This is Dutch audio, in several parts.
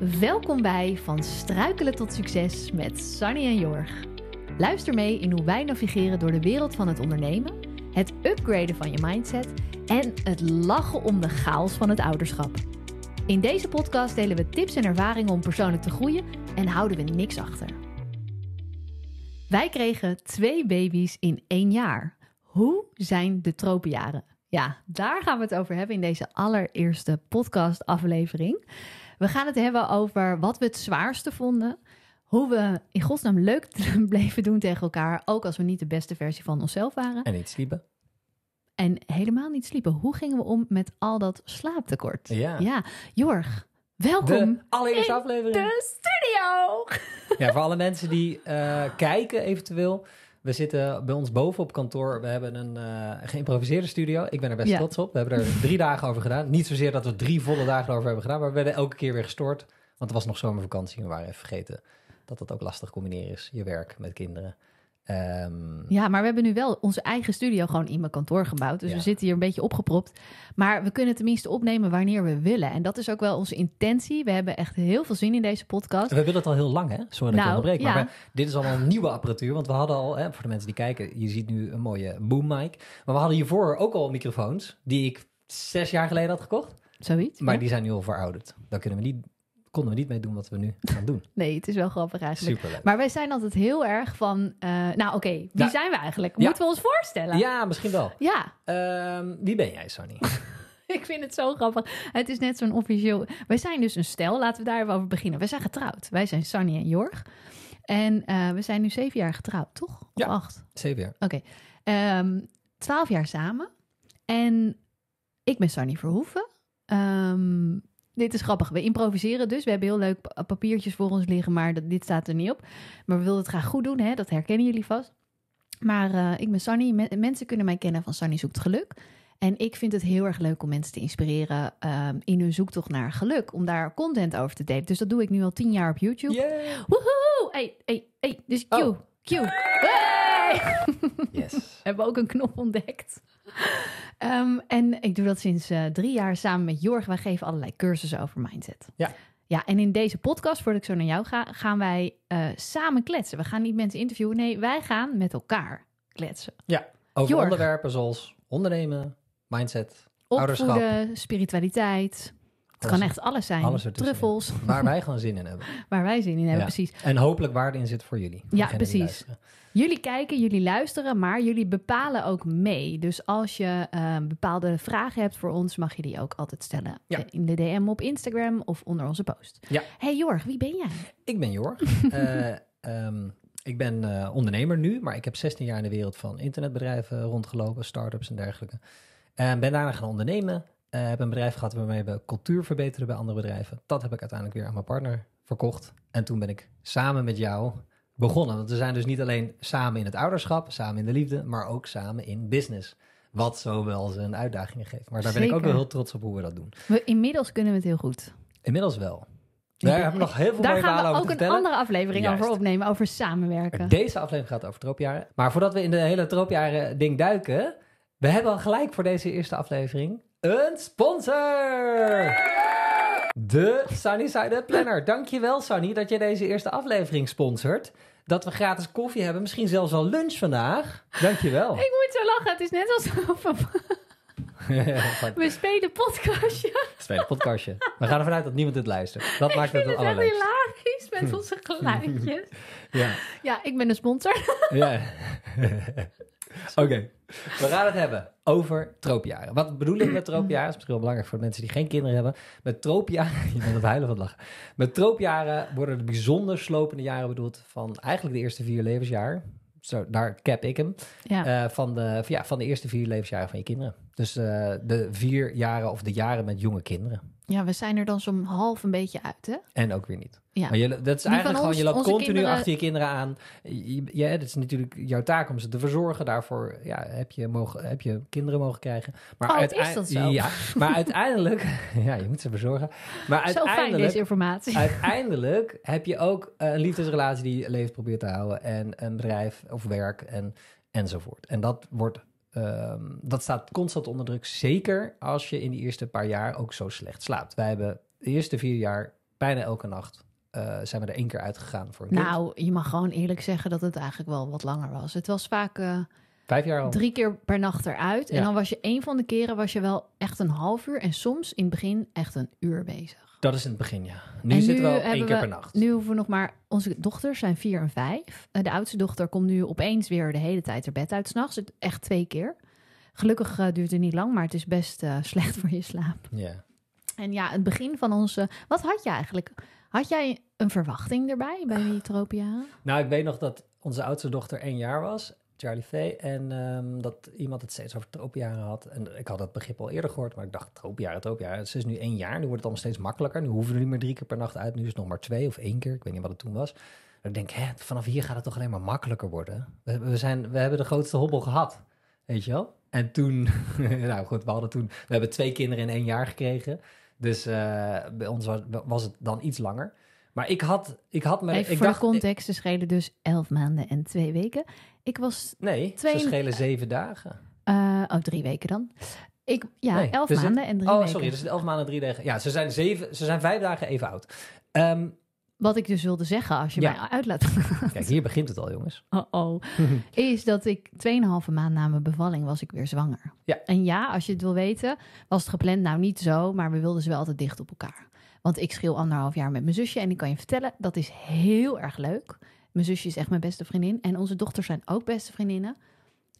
Welkom bij Van Struikelen tot Succes met Sunny en Jorg. Luister mee in hoe wij navigeren door de wereld van het ondernemen, het upgraden van je mindset en het lachen om de chaos van het ouderschap. In deze podcast delen we tips en ervaringen om persoonlijk te groeien en houden we niks achter. Wij kregen twee baby's in één jaar. Hoe zijn de tropenjaren? Ja, daar gaan we het over hebben in deze allereerste podcast-aflevering. We gaan het hebben over wat we het zwaarste vonden. Hoe we in godsnaam leuk bleven doen tegen elkaar. Ook als we niet de beste versie van onszelf waren. En niet sliepen. En helemaal niet sliepen. Hoe gingen we om met al dat slaaptekort? Ja. Ja, Jorg, welkom De allereerste in aflevering. de studio. Ja, voor alle mensen die eh, kijken eventueel. We zitten bij ons boven op kantoor. We hebben een eh, geïmproviseerde studio. Ik ben er best Ja. trots op. We hebben er drie dagen over gedaan. Niet zozeer dat we drie volle dagen over hebben gedaan. Maar we werden elke keer weer gestoord. Want er was nog zomervakantie. En we waren even vergeten dat dat ook lastig combineren is. Je werk met kinderen. Ehm, Ja, maar we hebben nu wel onze eigen studio gewoon in mijn kantoor gebouwd. Dus Ja. we zitten hier een beetje opgepropt. Maar we kunnen tenminste opnemen wanneer we willen. En dat is ook wel onze intentie. We hebben echt heel veel zin in deze podcast. We willen het al heel lang, hè? Sorry dat ik Nou, onderbreek. Maar we- dit is allemaal nieuwe apparatuur. Want we hadden al, hè, voor de mensen die kijken, je ziet nu een mooie boom mic. Maar we hadden hiervoor ook al microfoons die ik zes jaar geleden had gekocht. Zoiets. Maar ja? die zijn nu al verouderd. Daar kunnen we niet, konden we niet mee doen wat we nu gaan doen. Nee, het is wel grappig eigenlijk. Superleuk. Maar wij zijn altijd heel erg van... eh, nou oké, wie Nou, zijn we eigenlijk? ja. Moeten we ons voorstellen? Ja, misschien wel. Ja, Ehm, wie ben jij, Sonny? ik vind het zo grappig. Het is net zo'n officieel... Wij zijn dus een stel, laten we daar even over beginnen. Wij zijn getrouwd. Wij zijn Sunny en Jorg. En eh, we zijn nu zeven jaar getrouwd, toch? Of Ja. acht? Zeven jaar. Oké. Ehm, Twaalf jaar samen. En ik ben Sunny Verhoeven. Ehm, dit is grappig. We improviseren dus. We hebben heel leuk pa- papiertjes voor ons liggen, maar dat, dit staat er niet op. Maar we wilden het graag goed doen, hè? dat herkennen jullie vast. Maar eh, ik ben Sunny. Me- mensen kunnen mij kennen van Sunny Zoekt Geluk. En ik vind het heel erg leuk om mensen te inspireren ehm, in hun zoektocht naar geluk. Om daar content over te delen. Dus dat doe ik nu al tien jaar op YouTube. Yeah. Woehoe! Hey, hey, hey. Dus Q. Oh. Q. Hey! Yes. hebben we ook een knop ontdekt. Ehm, en ik doe dat sinds eh, drie jaar samen met Jorg. Wij geven allerlei cursussen over mindset. Ja. Ja, en in deze podcast, voordat ik zo naar jou ga, gaan wij eh, samen kletsen. We gaan niet mensen interviewen. Nee, wij gaan met elkaar kletsen. Over Jorg. onderwerpen zoals ondernemen, mindset, ouderschap. Spiritualiteit. Het Alles- kan echt alles zijn. alles. Truffels, Waar wij gewoon zin in hebben. waar wij zin in hebben, Ja. precies. En hopelijk waarde in zit voor jullie. Ja, precies. Jullie kijken, jullie luisteren, maar jullie bepalen ook mee. Dus als je eh, bepaalde vragen hebt voor ons, mag je die ook altijd stellen Ja. eh, in de DM op Instagram of onder onze post. Ja. Hey Jorg, wie ben jij? Ik ben Jorg. Eh, ehm, ik ben eh, ondernemer nu, maar ik heb 16 jaar in de wereld van internetbedrijven rondgelopen, start-ups en dergelijke. En ben daarna gaan ondernemen. Heb een bedrijf gehad waarmee we cultuur verbeteren bij andere bedrijven. Dat heb ik uiteindelijk weer aan mijn partner verkocht. En toen ben ik samen met jou begonnen. Want we zijn dus niet alleen samen in het ouderschap, samen in de liefde, maar ook samen in business. Wat zo wel zijn uitdagingen geeft. Maar daar ben ik ook wel heel trots op hoe we dat doen. We, inmiddels kunnen we het heel goed. Inmiddels wel. Daar hebben we nog heel veel Daar gaan we ook een vertellen. andere aflevering Juist. over opnemen, over samenwerken. Deze aflevering gaat over troopjaren. Maar voordat we in de hele troopjaren ding duiken, we hebben al gelijk voor deze eerste aflevering een sponsor. De Sunny Side Up Planner. Dankjewel Sunny dat je deze eerste aflevering sponsort. Dat we gratis koffie hebben, misschien zelfs al lunch vandaag. Dankjewel. Ik moet zo lachen, het is net alsof we, we spelen podcastje. Tweede podcastje. We gaan ervan uit dat niemand dit luistert. Dat maakt Ik het vind het het echt allerleukste. hilarisch met onze geluidjes. Ja. Ja, ik ben de sponsor. Ja. Oké, we gaan het hebben over troopjaren. Wat bedoel ik met troopjaren? Dat is misschien wel belangrijk voor de mensen die geen kinderen hebben. Met troopjaren, je bent het huilen van het lachen. Met troopjaren worden de bijzonder slopende jaren bedoeld van eigenlijk de eerste vier levensjaar. Zo, daar cap ik hem. Ja. Eh, van, de, ja, van de eerste vier levensjaren van je kinderen. Dus eh, de vier jaren of de jaren met jonge kinderen. Ja, we zijn er dan zo'n half een beetje uit, hè? En ook weer niet. Ja. Maar je, dat is Die eigenlijk gewoon, je loopt continu kinderen- achter je kinderen aan. Je, je, het is natuurlijk jouw taak om ze te verzorgen. Daarvoor ja, heb, je mogen, heb je kinderen mogen krijgen. Maar Oh, uitei- is dat zo? Ja, maar uiteindelijk... Ja, je moet ze verzorgen. Maar Zo fijn uiteindelijk, deze informatie. uiteindelijk heb je ook eh, een liefdesrelatie die je leeft probeert te houden. En een bedrijf of werk en, enzovoort. En dat wordt... ehm, dat staat constant onder druk. Zeker als je in die eerste paar jaar ook zo slecht slaapt. Wij hebben de eerste vier jaar bijna elke nacht eh, zijn we er één keer uitgegaan voor een kind. Nou, je mag gewoon eerlijk zeggen dat het eigenlijk wel wat langer was. Het was vaak eh, Vijf jaar al. drie keer per nacht eruit. En dan was je een van de keren was je wel echt een half uur. En soms in het begin echt een uur bezig. Dat is in het begin, ja. Nu En zitten we één keer per nacht. Nu hoeven we nog maar... Onze dochters zijn vier en vijf. Eh, De oudste dochter komt nu opeens weer de hele tijd er bed uit s'nachts. Echt twee keer. Gelukkig eh, duurt het niet lang, maar het is best eh, slecht voor je slaap. Ja. En ja, het begin van onze... Wat had je eigenlijk? Had jij een verwachting erbij bij die Tropia? Nou, ik weet nog dat onze oudste dochter één jaar was, Charlie Faye. En ehm, dat iemand het steeds over tropenjaren had. En ik had dat begrip al eerder gehoord, maar ik dacht tropenjaren, tropenjaren. Ze is nu één jaar, nu wordt het allemaal steeds makkelijker. Nu hoeven we niet meer drie keer per nacht uit. Nu is het nog maar twee of één keer. Ik weet niet wat het toen was. Ik denk, hè, vanaf hier gaat het toch alleen maar makkelijker worden. We, we, zijn, we hebben de grootste hobbel gehad, weet je wel? En toen, nou goed, we hadden toen, we hebben twee kinderen in één jaar gekregen. Dus eh, bij ons was, was het dan iets langer. Maar ik had, ik had me, Even ik voor dacht, de context, ze schelen dus elf maanden en twee weken. Ik was... Nee, Twee- ze schelen zeven dagen. eh oh, drie weken dan. Ik, ja, Nee, elf dus het- maanden en drie oh, weken. sorry, dus elf maanden, drie dagen. Ja, ze zijn, zeven, ze zijn vijf dagen even oud. Ehm, Wat ik dus wilde zeggen, als je Ja. mij uit laat kijk, hier begint het al, jongens. Oh, oh. Is dat ik 2,5 maand na mijn bevalling was ik weer zwanger. Ja. En ja, als je het wil weten, was het gepland. Nou, niet zo, maar we wilden ze wel altijd dicht op elkaar. Want ik scheel anderhalf jaar met mijn zusje. En ik kan je vertellen, dat is heel erg leuk. Mijn zusje is echt mijn beste vriendin. En onze dochters zijn ook beste vriendinnen.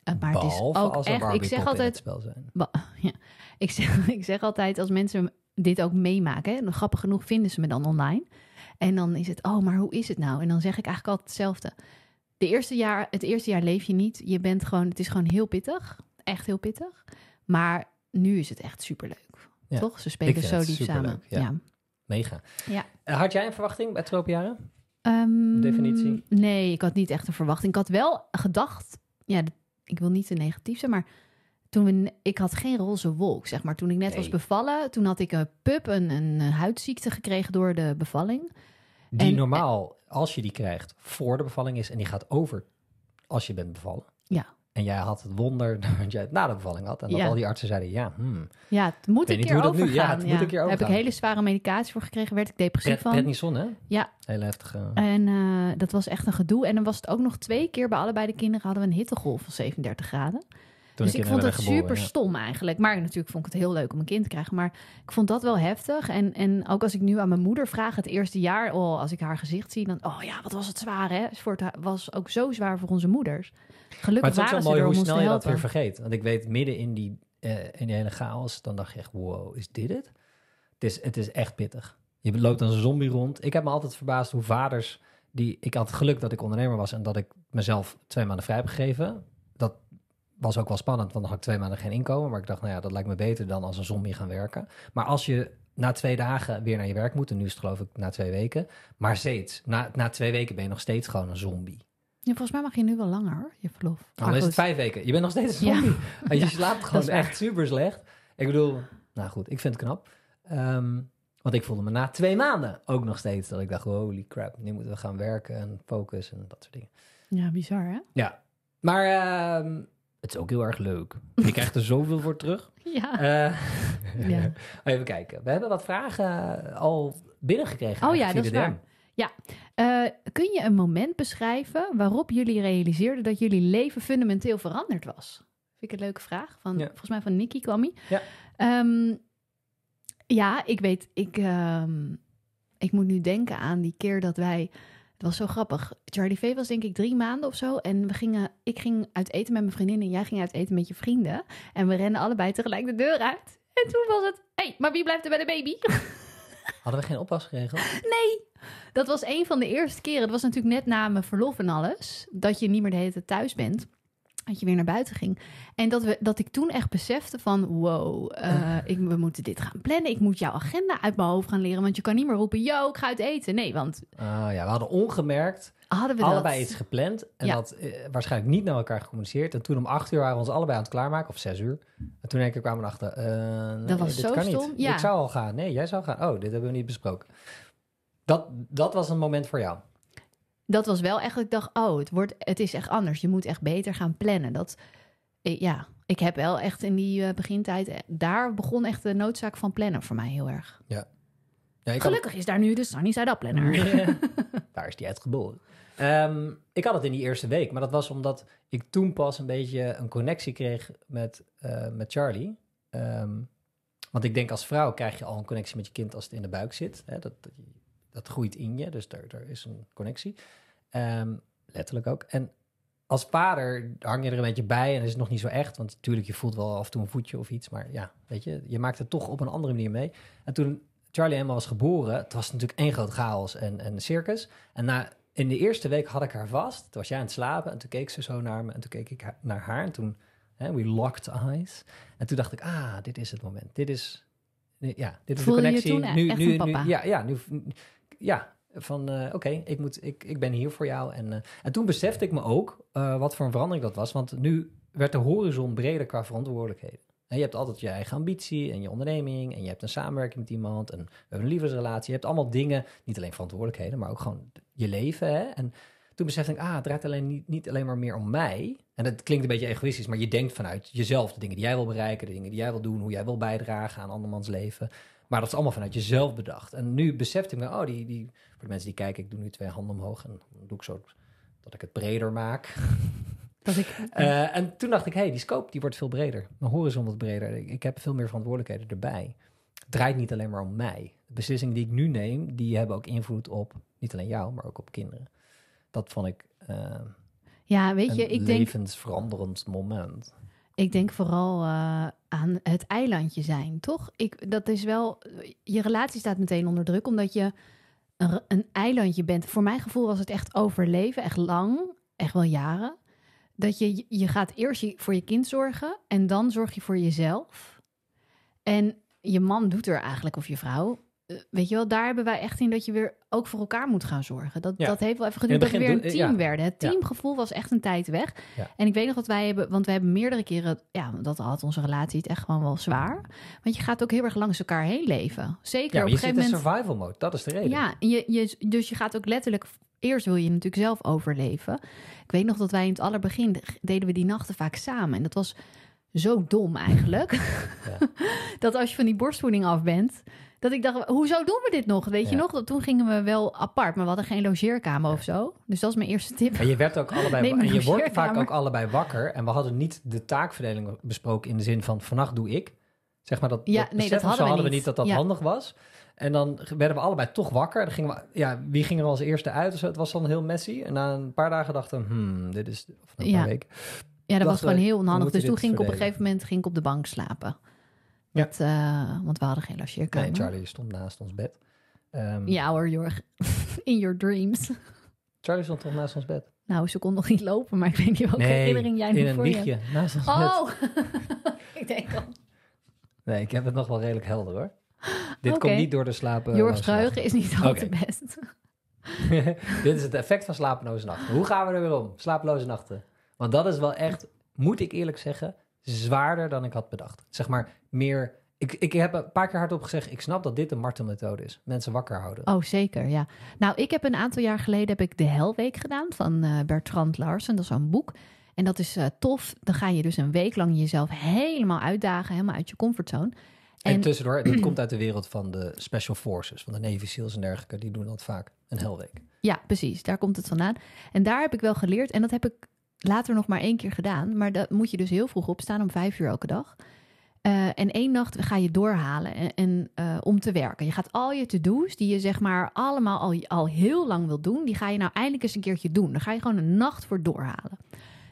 Eh, maar het is ook als echt... Ik zeg altijd... het spel zijn. Ja. ik, zeg, ik zeg altijd, als mensen dit ook meemaken... Hè, grappig genoeg vinden ze me dan online. En dan is het, oh, maar hoe is het nou? En dan zeg ik eigenlijk altijd hetzelfde. De eerste jaar, het eerste jaar leef je niet. Je bent gewoon, het is gewoon heel pittig. Echt heel pittig. Maar nu is het echt superleuk. Ja. Toch? Ze spelen zo lief samen. ja. Mega. Ja. Eh, had jij een verwachting bij tropenjaren? Ehm, Definitie? Nee, ik had niet echt een verwachting. Ik had wel gedacht, ja, ik wil niet te negatief zijn, maar toen we, ik had geen roze wolk, zeg maar. Toen ik net Nee. was bevallen, toen had ik een pup, een, een huidziekte gekregen door de bevalling. Die En- normaal, als je die krijgt, voor de bevalling is en die gaat over als je bent bevallen. Ja. En jij had het wonder dat jij het na de bevalling had. En dat Ja. al die artsen zeiden, ja, hmm, Ja, het moet weet een keer nu- overgaan. ja, het moet een keer Heb ik hele zware medicatie voor gekregen, werd ik depressief pret, van. prednison, hè? Ja. Heel heftig. En eh, dat was echt een gedoe. En dan was het ook nog twee keer bij allebei de kinderen hadden we een hittegolf van 37 graden. Toen dus ik vond het super stom eigenlijk. Maar natuurlijk vond ik het heel leuk om een kind te krijgen. Maar ik vond dat wel heftig. En, en ook als ik nu aan mijn moeder vraag het eerste jaar, oh, als ik haar gezicht zie, dan, oh ja, wat was het zwaar hè? Voor het was ook zo zwaar voor onze moeders. Maar Gelukkig het is ook waren zo ze mooi er hoe snel je dat weer vergeet. Want ik weet, midden in die, eh, in die hele chaos, dan dacht je echt, wow, is dit het? Het is, het is echt pittig. Je loopt als een zombie rond. Ik heb me altijd verbaasd hoe vaders, die, ik had het geluk dat ik ondernemer was en dat ik mezelf twee maanden vrij heb gegeven. Was ook wel spannend, want dan had ik twee maanden geen inkomen. Maar ik dacht, nou ja, dat lijkt me beter dan als een zombie gaan werken. Maar als je na twee dagen weer naar je werk moet, en nu is het geloof ik na twee weken, maar steeds, na, na twee weken ben je nog steeds gewoon een zombie. Ja, volgens mij mag je nu wel langer hoor, je verlof. Dan Maar is het vijf weken. Je bent nog steeds een zombie. Je slaapt gewoon echt super slecht. Ik bedoel, nou goed, ik vind het knap. Ehm, want ik voelde me na twee maanden ook nog steeds dat ik dacht, holy crap, nu moeten we gaan werken en focussen en dat soort dingen. Ja, bizar hè? Ja, maar ehm, het is ook heel erg leuk. Je krijgt er zoveel voor terug. Ja. Eh, Ja. Even kijken. We hebben wat vragen al binnengekregen. Oh ja, dat is waar. DM. Eh, kun je een moment beschrijven waarop jullie realiseerden dat jullie leven fundamenteel veranderd was? Vind ik een leuke vraag. Van, Ja. Volgens mij van Nikki kwam die. Ja. Ehm, ja, ik weet, ik, ehm, ik moet nu denken aan die keer dat wij. Het was zo grappig. Charlie V was denk ik drie maanden of zo. En we gingen, ik ging uit eten met mijn vriendin en jij ging uit eten met je vrienden. En we rennen allebei tegelijk de deur uit. En toen was het, hé, hey, maar wie blijft er bij de baby? Hadden we geen oppas geregeld? Nee, dat was een van de eerste keren. Het was natuurlijk net na mijn verlof en alles. Dat je niet meer de hele tijd thuis bent. Dat je weer naar buiten ging. En dat, we, dat ik toen echt besefte van... wow, eh, ik, we moeten dit gaan plannen. Ik moet jouw agenda uit mijn hoofd gaan leren. Want je kan niet meer roepen... yo, ik ga uit eten. Nee, want Ah ja, we hadden ongemerkt hadden we allebei dat... iets gepland. En Ja. dat eh, waarschijnlijk niet naar elkaar gecommuniceerd. En toen om acht uur waren we ons allebei aan het klaarmaken. Of zes uur. En toen kwamen we achter. eh nee, Dat was dit zo kan stom. niet. Ja. Ik zou al gaan. Nee, jij zou gaan. Oh, dit hebben we niet besproken. Dat, dat was een moment voor jou. Dat was wel echt... Ik dacht, oh, het, wordt, het is echt anders. Je moet echt beter gaan plannen. Dat, eh, ja, ik heb wel echt in die eh, begintijd... eh, Daar begon echt de noodzaak van plannen voor mij heel erg. Ja, ik had- Gelukkig is daar nu de Sunny Side Up planner. Ja, daar is die uitgeboren. Ehm, ik had het in die eerste week, maar dat was omdat ik toen pas een beetje een connectie kreeg met, eh, met Charlie. Ehm, want ik denk als vrouw krijg je al een connectie met je kind als het in de buik zit. Hè? Dat, dat, dat groeit in je, dus daar, daar is een connectie. Ehm, letterlijk ook. En als vader hang je er een beetje bij en is het nog niet zo echt. Want natuurlijk, je voelt wel af en toe een voetje of iets. Maar ja, weet je, je maakt het toch op een andere manier mee. En toen Charlie helemaal was geboren, het was natuurlijk één groot chaos en, en circus. En na, in de eerste week had ik haar vast. Toen was jij aan het slapen en toen keek ze zo naar me. En toen keek ik naar haar en toen, hè, we locked eyes. En toen dacht ik, ah, dit is het moment. Dit is, ja, dit is de je connectie. toen nu, echt nu, papa? Nu, ja, ja, nu, ja, van eh, oké, ik moet, ik, ik ben hier voor jou. En, eh, en toen besefte ik me ook eh, wat voor een verandering dat was. Want nu werd de horizon breder qua verantwoordelijkheden. En je hebt altijd je eigen ambitie en je onderneming. En je hebt een samenwerking met iemand. En een liefdesrelatie. Je hebt allemaal dingen, niet alleen verantwoordelijkheden, maar ook gewoon je leven. Hè? En toen besefte ik, ah, het draait alleen niet, niet alleen maar meer om mij. En dat klinkt een beetje egoïstisch, maar je denkt vanuit jezelf. De dingen die jij wil bereiken, de dingen die jij wil doen, hoe jij wil bijdragen aan andermans leven. Maar dat is allemaal vanuit jezelf bedacht. En nu besefte ik me, oh, die, die, voor de mensen die kijken, ik doe nu twee handen omhoog en dan doe ik zo dat ik het breder maak. Dat ik, Eh, en toen dacht ik, hé, hey, die scope die wordt veel breder. Mijn horizon wordt breder. Ik, ik heb veel meer verantwoordelijkheden erbij. Het draait niet alleen maar om mij. De beslissingen die ik nu neem, die hebben ook invloed op niet alleen jou, maar ook op kinderen. Dat vond ik eh, ja, weet je, een ik denk, levensveranderend moment. Ik denk vooral eh, aan het eilandje zijn, toch? Ik, dat is wel, je relatie staat meteen onder druk, omdat je een, een eilandje bent. Voor mijn gevoel was het echt overleven, echt lang, echt wel jaren. Dat je, je gaat eerst voor je kind zorgen en dan zorg je voor jezelf. En je man doet er eigenlijk, of je vrouw. Weet je wel, daar hebben wij echt in dat je weer ook voor elkaar moet gaan zorgen. Dat, Ja. dat heeft wel even In geduurd dat we weer een team ja. werden. Het teamgevoel was echt een tijd weg. Ja. En ik weet nog dat wij hebben, want we hebben meerdere keren, ja, dat had onze relatie het echt gewoon wel zwaar. Want je gaat ook heel erg langs elkaar heen leven. Zeker Ja, op je een zit in gegeven moment. survival mode. Dat is de reden. Ja, je, je, dus je gaat ook letterlijk. Eerst wil je natuurlijk zelf overleven. Ik weet nog dat wij in het allerbegin deden we die nachten vaak samen. En dat was zo dom eigenlijk. dat als je van die borstvoeding af bent. Dat ik dacht, hoezo doen we dit nog? Weet je nog? Toen gingen we wel apart, maar we hadden geen logeerkamer of zo. Dus dat is mijn eerste tip. En je werd ook allebei en je wordt vaak ook allebei wakker. En we hadden niet de taakverdeling besproken in de zin van vannacht doe ik. Zeg maar dat, Ja, dat nee, dat hadden we hadden we niet. niet dat dat Ja. handig was. En dan werden we allebei toch wakker. Dan gingen we, ja, wie ging er als eerste uit? zo? Het was dan heel messy. En na een paar dagen dachten we, hmm, dit is, of een Ja. weken. Ja, dat was gewoon heel onhandig. Dus toen ging ik op een gegeven moment ging ik op de bank slapen. Ja. Dat, eh, want we hadden geen logeerkamer. Nee, Charlie stond naast ons bed. Ehm, Ja hoor, Jorg. In your dreams. Charlie stond toch naast ons bed? Nou, ze kon nog niet lopen, maar ik weet niet welke nee, herinnering jij in nu een voor je wiegje naast ons bed. Oh, ik denk al. Nee, ik heb het nog wel redelijk helder hoor. Dit komt niet door de slapen. Jorg's geheugen is niet altijd Oké. best. Dit is het effect van slapeloze nachten. Hoe gaan we er weer om? Slapeloze nachten. Want dat is wel echt, moet ik eerlijk zeggen, zwaarder dan ik had bedacht. Zeg maar meer. Ik, ik heb een paar keer hardop gezegd, ik snap dat dit een martelmethode is. Mensen wakker houden. Oh, zeker, ja. Nou, ik heb een aantal jaar geleden heb ik de Helweek gedaan van eh, Bertrand Larsen. Dat is zo'n boek. En dat is eh, tof. Dan ga je dus een week lang jezelf helemaal uitdagen, helemaal uit je comfortzone. En, En, tussendoor, dat komt uit de wereld van de Special Forces, van de Navy SEALs en dergelijke. Die doen dat vaak. Een helweek. ja, precies, daar komt het vandaan. En daar heb ik wel geleerd, en dat heb ik later nog maar één keer gedaan. Maar dat moet je dus heel vroeg opstaan, om vijf uur elke dag. Eh, en één nacht ga je doorhalen en, eh, om te werken. Je gaat al je to-do's, die je zeg maar allemaal al, al heel lang wil doen, die ga je nou eindelijk eens een keertje doen. Daar ga je gewoon een nacht voor doorhalen.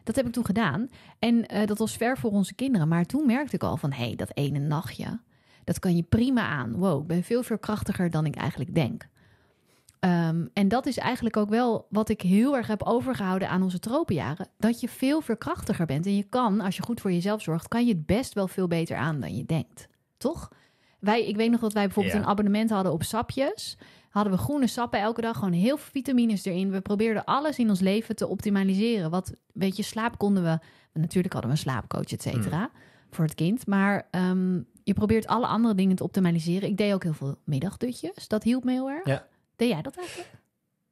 Dat heb ik toen gedaan. En eh, dat was ver voor onze kinderen. Maar toen merkte ik al van, hé, hey, dat ene nachtje, dat kan je prima aan. Wow, ik ben veel, veel krachtiger dan ik eigenlijk denk. Ehm, en dat is eigenlijk ook wel wat ik heel erg heb overgehouden aan onze tropenjaren. Dat je veel veerkrachtiger bent. En je kan, als je goed voor jezelf zorgt, kan je het best wel veel beter aan dan je denkt. Toch? Wij, ik weet nog dat wij bijvoorbeeld Ja. een abonnement hadden op sapjes. Hadden we groene sappen elke dag, gewoon heel veel vitamines erin. We probeerden alles in ons leven te optimaliseren. Wat, weet je, slaap konden we... Natuurlijk hadden we een slaapcoach, et cetera, voor het kind. Maar ehm, je probeert alle andere dingen te optimaliseren. Ik deed ook heel veel middagdutjes. Dat hielp me heel erg. Ja. Deed jij dat eigenlijk?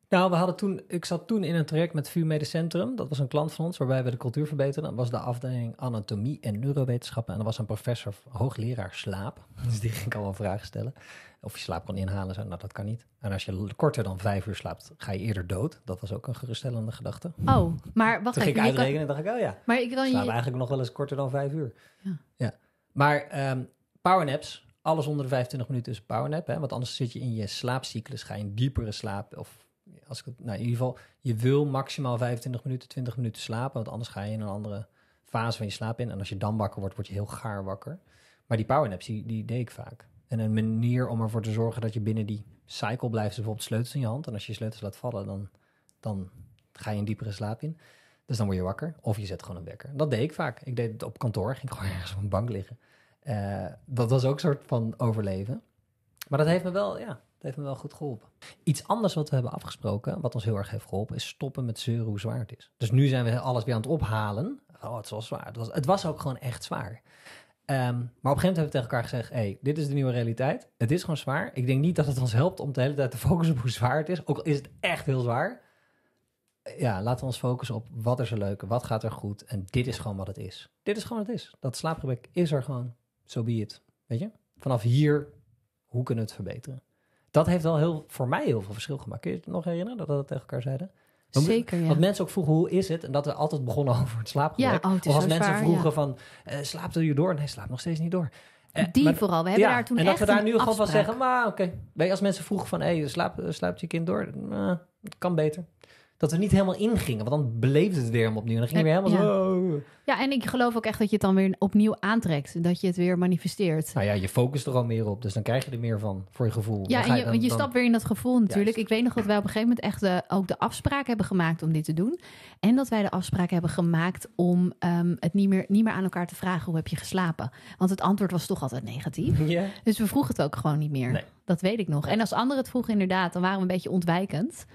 Nou, we hadden toen, ik zat toen in een traject met VU Medisch Centrum. Dat was een klant van ons waarbij we de cultuur verbeteren. Dat was de afdeling anatomie en neurowetenschappen. En er was een professor, hoogleraar slaap. Dus die ging allemaal vragen stellen. Of je slaap kon inhalen. Zo. Nou, dat kan niet. En als je korter dan vijf uur slaapt, ga je eerder dood. Dat was ook een geruststellende gedachte. Oh, maar wacht Toen ging ik uitrekenen en dacht ik, oh ja. maar ik kan slaap je... eigenlijk nog wel eens korter dan vijf uur. Ja. ja. Maar ehm powernaps, alles onder de 25 minuten is powernap. Hè? Want anders zit je in je slaapcyclus, ga je in diepere slaap. Of als ik het, nou in ieder geval, je wil maximaal 25 minuten, 20 minuten slapen. Want anders ga je in een andere fase van je slaap in. En als je dan wakker wordt, word je heel gaar wakker. Maar die powernaps, die, die deed ik vaak. En een manier om ervoor te zorgen dat je binnen die cycle blijft, is bijvoorbeeld sleutels in je hand. En als je je sleutels laat vallen, dan, dan ga je een diepere slaap in. Dus dan word je wakker. Of je zet gewoon een wekker. Dat deed ik vaak. Ik deed het op kantoor. Ging gewoon ergens op een bank liggen. Eh, dat was ook een soort van overleven. Maar dat heeft me wel, ja, dat heeft me wel goed geholpen. Iets anders wat we hebben afgesproken, wat ons heel erg heeft geholpen, is stoppen met zeuren hoe zwaar het is. Dus nu zijn we alles weer aan het ophalen. Oh, het wel zwaar. Het was, het was ook gewoon echt zwaar. Ehm, maar op een gegeven moment hebben we tegen elkaar gezegd: hey, dit is de nieuwe realiteit. Het is gewoon zwaar. Ik denk niet dat het ons helpt om de hele tijd te focussen op hoe zwaar het is. Ook al is het echt heel zwaar. Ja, laten we ons focussen op wat is er leuk, wat gaat er goed. En dit is gewoon wat het is. Dit is gewoon wat het is. Dat slaapgebrek is er gewoon. So be it. Weet je? Vanaf hier, hoe kunnen we het verbeteren? Dat heeft wel heel, voor mij heel veel verschil gemaakt. Kun je het nog herinneren dat we dat tegen elkaar zeiden? Want- Zeker, ja. Want mensen ook vroegen, hoe is het? En dat we altijd begonnen over het slaapgebrek. Ja, oh, het is of als mensen zwaar, vroegen ja. van, eh, slaapt u door? Nee, slaapt nog steeds niet door. Eh, Die maar- vooral. We hebben ja, daar toen en dat echt we daar nu gewoon van zeggen, maar oké. Weet je, Als mensen vroegen van, hey, slaap, slaapt je kind door? Eh, het kan beter. Dat we niet helemaal ingingen, want dan beleefde het weer helemaal opnieuw. En dan ging weer helemaal ja. zo... Ja, en ik geloof ook echt dat je het dan weer opnieuw aantrekt. Dat je het weer manifesteert. Nou ja, je focust er al meer op, dus dan krijg je er meer van voor je gevoel. Ja, Dan ga en je, dan- want je dan- stapt weer in dat gevoel natuurlijk. Juist. Ik weet nog dat wij op een gegeven moment echt ook de afspraak hebben gemaakt om dit te doen. En dat wij de afspraak hebben gemaakt om ehm, het niet meer, niet meer aan elkaar te vragen hoe heb je geslapen. Want het antwoord was toch altijd negatief. Ja. Dus we vroegen het ook gewoon niet meer. Nee. Dat weet ik nog. En als anderen het vroegen inderdaad, dan waren we een beetje ontwijkend.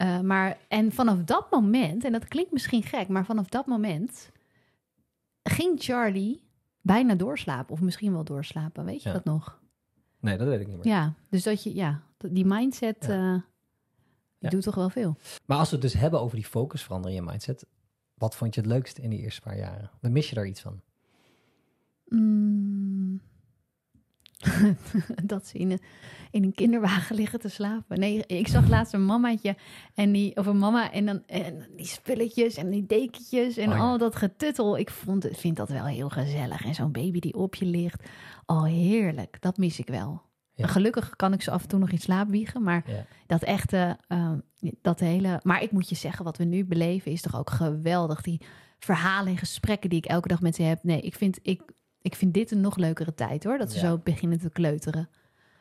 Eh, maar, en vanaf dat moment, en dat klinkt misschien gek, maar vanaf dat moment ging Charlie bijna doorslapen. Of misschien wel doorslapen, weet je Ja. dat nog? Nee, dat weet ik niet meer. Ja, dus dat je, ja, die mindset, Ja. eh, die doet toch wel veel. Maar als we het dus hebben over die focus veranderen in je mindset, wat vond je het leukst in die eerste paar jaren? Dan mis je daar iets van. Mm. dat ze in een, in een kinderwagen liggen te slapen. Nee, ik zag laatst een mamaatje en die, of een mama en dan en die spulletjes en die dekentjes en Oh ja. al dat getuttel. Ik vond, vind dat wel heel gezellig. En zo'n baby die op je ligt. Oh, heerlijk. Dat mis ik wel. Ja. Gelukkig kan ik ze af en toe nog in slaap wiegen, maar Ja. dat echte, eh, dat hele. Maar ik moet je zeggen, wat we nu beleven is toch ook geweldig. Die verhalen en gesprekken die ik elke dag met ze heb. Nee, ik vind, ik, ik vind dit een nog leukere tijd hoor. Dat ze Ja. zo beginnen te kleuteren.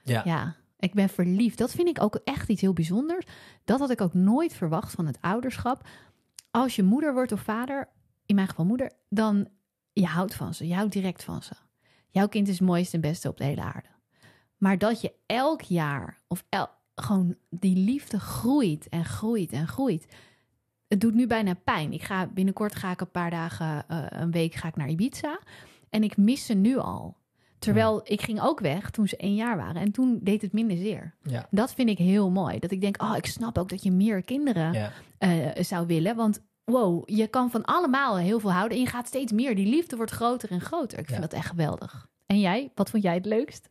Ja. Ja, ik ben verliefd. Dat vind ik ook echt iets heel bijzonders. Dat had ik ook nooit verwacht van het ouderschap. Als je moeder wordt of vader, in mijn geval moeder, dan je houdt van ze. Je houdt direct van ze. Jouw kind is het mooiste en beste op de hele aarde. Maar dat je elk jaar of el- gewoon die liefde groeit en groeit en groeit. Het doet nu bijna pijn. Ik ga binnenkort ga ik een paar dagen, eh, een week ga ik naar Ibiza. En ik mis ze nu al. Terwijl ik ging ook weg toen ze één jaar waren. En toen deed het minder zeer. Ja. Dat vind ik heel mooi. Dat ik denk, oh, ik snap ook dat je meer kinderen Ja. eh, zou willen. Want wow, je kan van allemaal heel veel houden. En je gaat steeds meer. Die liefde wordt groter en groter. Ik vind dat echt geweldig. En jij, wat vond jij het leukst?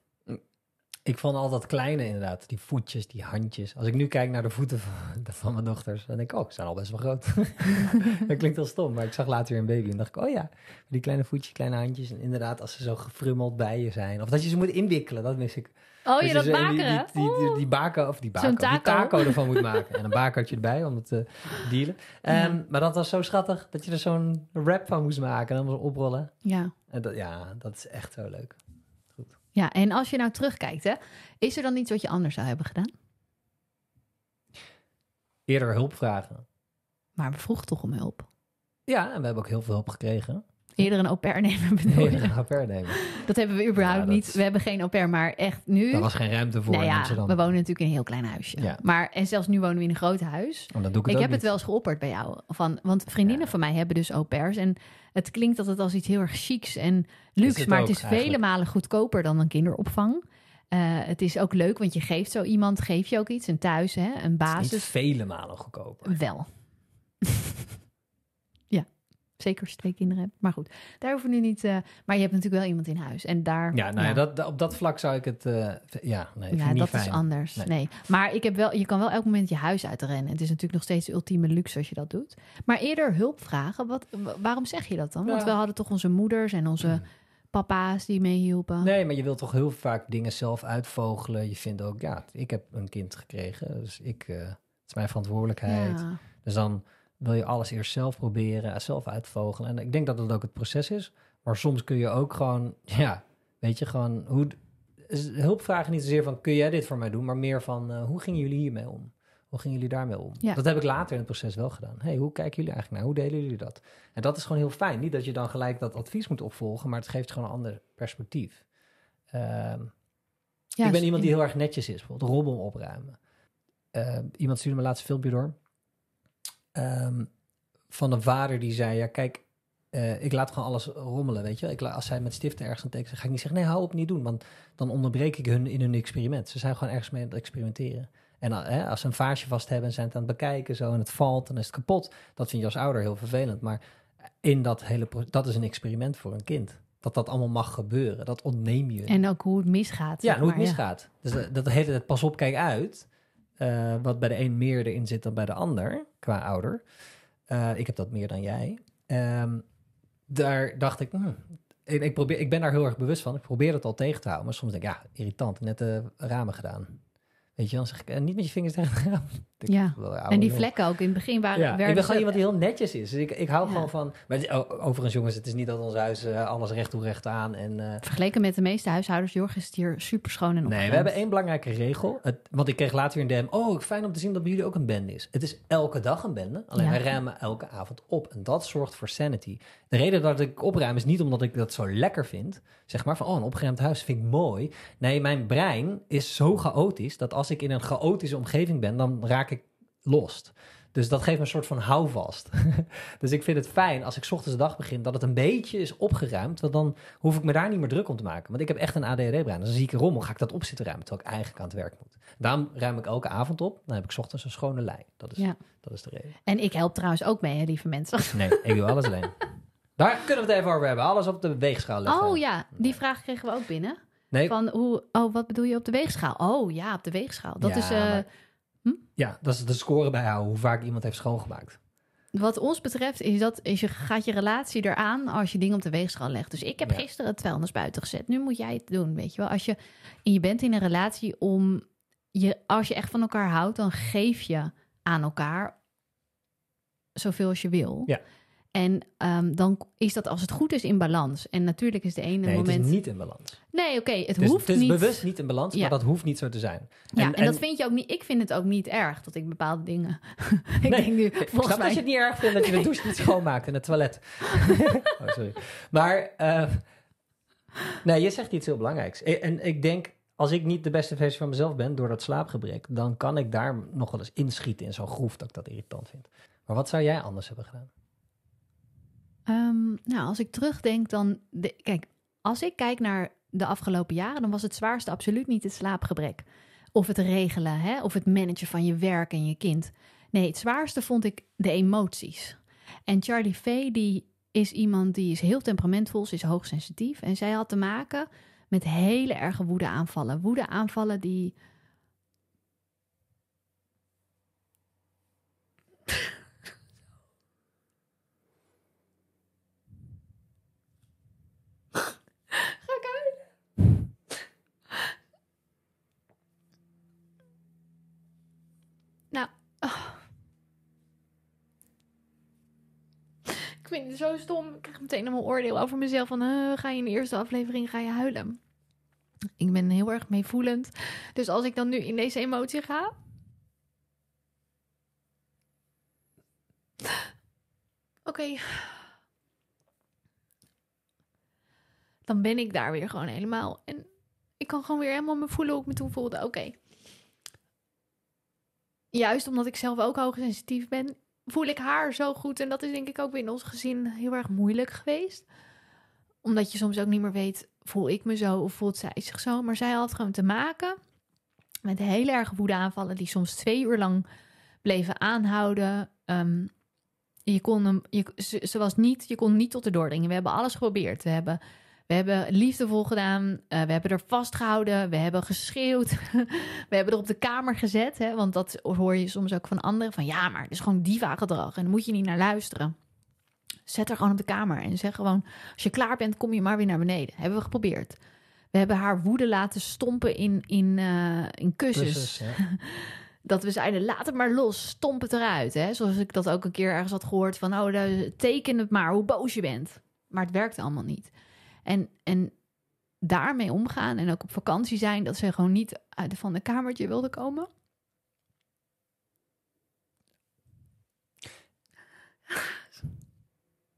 Ik vond al dat kleine inderdaad, die voetjes, die handjes. Als ik nu kijk naar de voeten van, van mijn dochters, dan denk ik, oh, ze zijn al best wel groot. dat klinkt heel stom, maar ik zag later weer een baby en dacht ik, oh ja, die kleine voetjes, kleine handjes. En inderdaad, als ze zo gefrummeld bij je zijn. Of dat je ze moet inwikkelen, dat mis ik. Oh, je je dat in die-? Die, die, die, die bako, of die die taco. ervan moet maken. En een bakertje erbij om het te dealen. Ehm, Ja. Maar dat was zo schattig, dat je er zo'n wrap van moest maken en dan moest oprollen. Ja. En dat, ja, dat is echt zo leuk. Ja, en als je nou terugkijkt, hè, is er dan iets wat je anders zou hebben gedaan? Eerder hulp vragen. Maar we vroegen toch om hulp. Ja, en we hebben ook heel veel hulp gekregen. Eerder een au pair nemen bedoel je? Een au pair nemen. Dat hebben we überhaupt Ja, dat- niet. We hebben geen au pair, maar echt nu... Daar was geen ruimte voor nou ja, we wonen natuurlijk in een heel klein huisje. Ja. Maar, en zelfs nu wonen we in een groot huis. Oh, dan doe ik het Ik heb het wel eens geopperd bij jou. Van, want vriendinnen van mij hebben dus au pairs. En het klinkt altijd als iets heel erg chics en luxe. maar het is vele malen goedkoper dan een kinderopvang. Eh, het is ook leuk, want je geeft zo iemand, geef je ook iets. En thuis, hè, een Het is niet basis. vele malen goedkoper. Wel. zeker als je twee kinderen hebt. Maar goed, daar hoeven we nu niet... eh, maar je hebt natuurlijk wel iemand in huis. En daar... Ja, nou ja, dat, dat- op dat vlak zou ik het... eh, ja, nee, Ja, niet dat fijn. is anders. Nee. Nee. Maar ik heb wel, je kan wel elk moment je huis uitrennen. Het is natuurlijk nog steeds de ultieme luxe als je dat doet. Maar eerder hulp vragen, wat, wa- waarom zeg je dat dan? Want Ja. we hadden toch onze moeders en onze papa's die meehielpen. Nee, maar je wilt toch heel vaak dingen zelf uitvogelen. Je vindt ook, ja, ik heb een kind gekregen, dus ik, eh, het is mijn verantwoordelijkheid. Ja. Dus dan wil je alles eerst zelf proberen, zelf uitvogelen. En ik denk dat dat ook het proces is. Maar soms kun je ook gewoon, ja, weet je, gewoon hoe. is Hulp vragen niet zozeer van kun jij dit voor mij doen, maar meer van eh, hoe gingen jullie hiermee om? Hoe gingen jullie daarmee om? Ja. Dat heb ik later in het proces wel gedaan. hey, hoe kijken jullie eigenlijk naar? Hoe delen jullie dat? En dat is gewoon heel fijn. Niet dat je dan gelijk dat advies moet opvolgen, maar het geeft gewoon een ander perspectief. Ehm, Ja, ik ben dus iemand die heel erg netjes is, bijvoorbeeld rommel opruimen. Eh, iemand stuurde me laatst een filmpje door. Ehm, van een vader die zei, ja kijk, eh, ik laat gewoon alles rommelen, weet je. Ik la- als zij met stiften ergens aan tekenen, ga ik niet zeggen, nee, hou op, niet doen. Want dan onderbreek ik hun in hun experiment. Ze zijn gewoon ergens mee aan het experimenteren. En hè, als ze een vaasje vast hebben en zijn het aan het bekijken zo en het valt, dan is het kapot. Dat vind je als ouder heel vervelend. Maar in dat hele dat is een experiment voor een kind. Dat dat allemaal mag gebeuren. Dat ontneem je. En ook hoe het misgaat. Ja, hoe het misgaat. Dus dat, dat hele tijd pas op, kijk uit. Eh, wat bij de een meer erin zit dan bij de ander, qua ouder. Eh, ik heb dat meer dan jij. Ehm, daar dacht ik, hmm, ik, ik, probeer, ik ben daar heel erg bewust van. Ik probeer het al tegen te houden. Maar soms denk ik, ja, irritant, net de ramen gedaan. Weet je, dan zeg ik, eh, niet met je vingers tegen Ja. En die jongen. vlekken ook in het begin waren... Ja, ik ben gewoon iemand die heel netjes is. Dus ik, ik hou Ja. gewoon van... Maar het- overigens, jongens, het is niet dat ons huis eh, alles recht toe recht aan. En, eh, Vergeleken met de meeste huishoudens, Jorg, is het hier super schoon en Nee, opgeruimd. we hebben één belangrijke regel. Het, want ik kreeg later weer een DM. Oh, fijn om te zien dat bij jullie ook een bende is. Het is elke dag een bende. Alleen Ja. wij ruimen elke avond op. En dat zorgt voor sanity. De reden dat ik opruim is niet omdat ik dat zo lekker vind. Zeg maar van, oh, een opgeruimd huis vind ik mooi. Nee, mijn brein is zo chaotisch... dat als ik in een chaotische omgeving ben... dan raak ik lost. Dus dat geeft me een soort van houvast. dus ik vind het fijn als ik 's ochtends de dag begin... dat het een beetje is opgeruimd. Want dan hoef ik me daar niet meer druk om te maken. Want ik heb echt een ADHD-brein. Dan zie ik rommel, ga ik dat op zitten ruimen... terwijl ik eigenlijk aan het werk moet. Daarom ruim ik elke avond op. Dan heb ik 's ochtends een schone lei. Dat is, Ja. dat is de reden. En ik help trouwens ook mee, hè, lieve mensen. Nee, ik doe alles alleen. Daar kunnen we het even over hebben. Alles op de weegschaal leggen. Oh ja, die vraag kregen we ook binnen. Nee, Van hoe, oh, wat bedoel je op de weegschaal? Oh ja, op de weegschaal. Dat Ja, is, eh, maar- ja, dat is de score bijhouden. Hoe vaak iemand heeft schoongemaakt. wat ons betreft, is dat is je, gaat je relatie eraan als je dingen op de weegschaal legt. Dus ik heb Ja. gisteren het vuilnis buiten gezet. Nu moet jij het doen, weet je wel. Als je, en je bent in een relatie om, je, als je echt van elkaar houdt, dan geef je aan elkaar zoveel als je wil. Ja. En ehm, dan is dat als het goed is in balans. En natuurlijk is de ene Nee, moment. het is niet in balans. Nee, oké, het Dus hoeft het is niet. bewust niet in balans, Ja. maar dat hoeft niet zo te zijn. Ja, En- en, dat en- vind je ook niet. Ik vind het ook niet erg dat ik bepaalde dingen. ik Nee, denk nu, Ik volgens snap dat mij. je het niet erg vindt dat je de douche niet schoonmaakt en het toilet. oh, sorry. Maar, eh, nee, je zegt iets heel belangrijks. E- En ik denk, als ik niet de beste versie van mezelf ben door dat slaapgebrek, dan kan ik daar nog wel eens inschieten in zo'n groef dat ik dat irritant vind. Maar wat zou jij anders hebben gedaan? Ehm, nou, als ik terugdenk, dan. Kijk, als ik kijk naar de afgelopen jaren, dan was het zwaarste absoluut niet het slaapgebrek. Of het regelen, hè? of het managen van je werk en je kind. Nee, het zwaarste vond ik de emoties. En Charlie Fay, die is iemand die is heel temperamentvol, ze is hoogsensitief. En zij had te maken met hele erge woedeaanvallen. Woedeaanvallen die. Ga ik huilen? Nou. ah. Ik vind het zo stom. Ik krijg meteen een oordeel over mezelf. Van, ga je in de eerste aflevering ga je huilen? Ik ben heel erg meevoelend. Dus als ik dan nu in deze emotie ga... Oké. Dan ben ik daar weer gewoon helemaal. En ik kan gewoon weer helemaal me voelen hoe ik me toen voelde. Oké. Juist omdat ik zelf ook hoogsensitief ben, voel ik haar zo goed. En dat is denk ik ook in ons gezin heel erg moeilijk geweest. omdat je soms ook niet meer weet, voel ik me zo of voelt zij zich zo. Maar zij had gewoon te maken met hele erge woedeaanvallen die soms twee uur lang bleven aanhouden. Ehm, je kon hem, je, ze, ze was niet, je kon niet tot de doordringen. We hebben alles geprobeerd. We hebben, we hebben liefdevol gedaan. eh, we hebben er vastgehouden. We hebben geschreeuwd. we hebben er op de kamer gezet. Hè, want dat hoor je soms ook van anderen. Van ja, maar het is gewoon diva gedrag. En daar moet je niet naar luisteren. Zet er gewoon op de kamer. En zeg gewoon, als je klaar bent, kom je maar weer naar beneden. Hebben we geprobeerd. We hebben haar woede laten stompen in, in, eh, in kussens. Dat we zeiden, laat het maar los, stomp het eruit. Hè? Zoals ik dat ook een keer ergens had gehoord van... oh, teken het maar, hoe boos je bent. Maar het werkte allemaal niet. En, en daarmee omgaan en ook op vakantie zijn... dat ze gewoon niet uit van de kamertje wilde komen.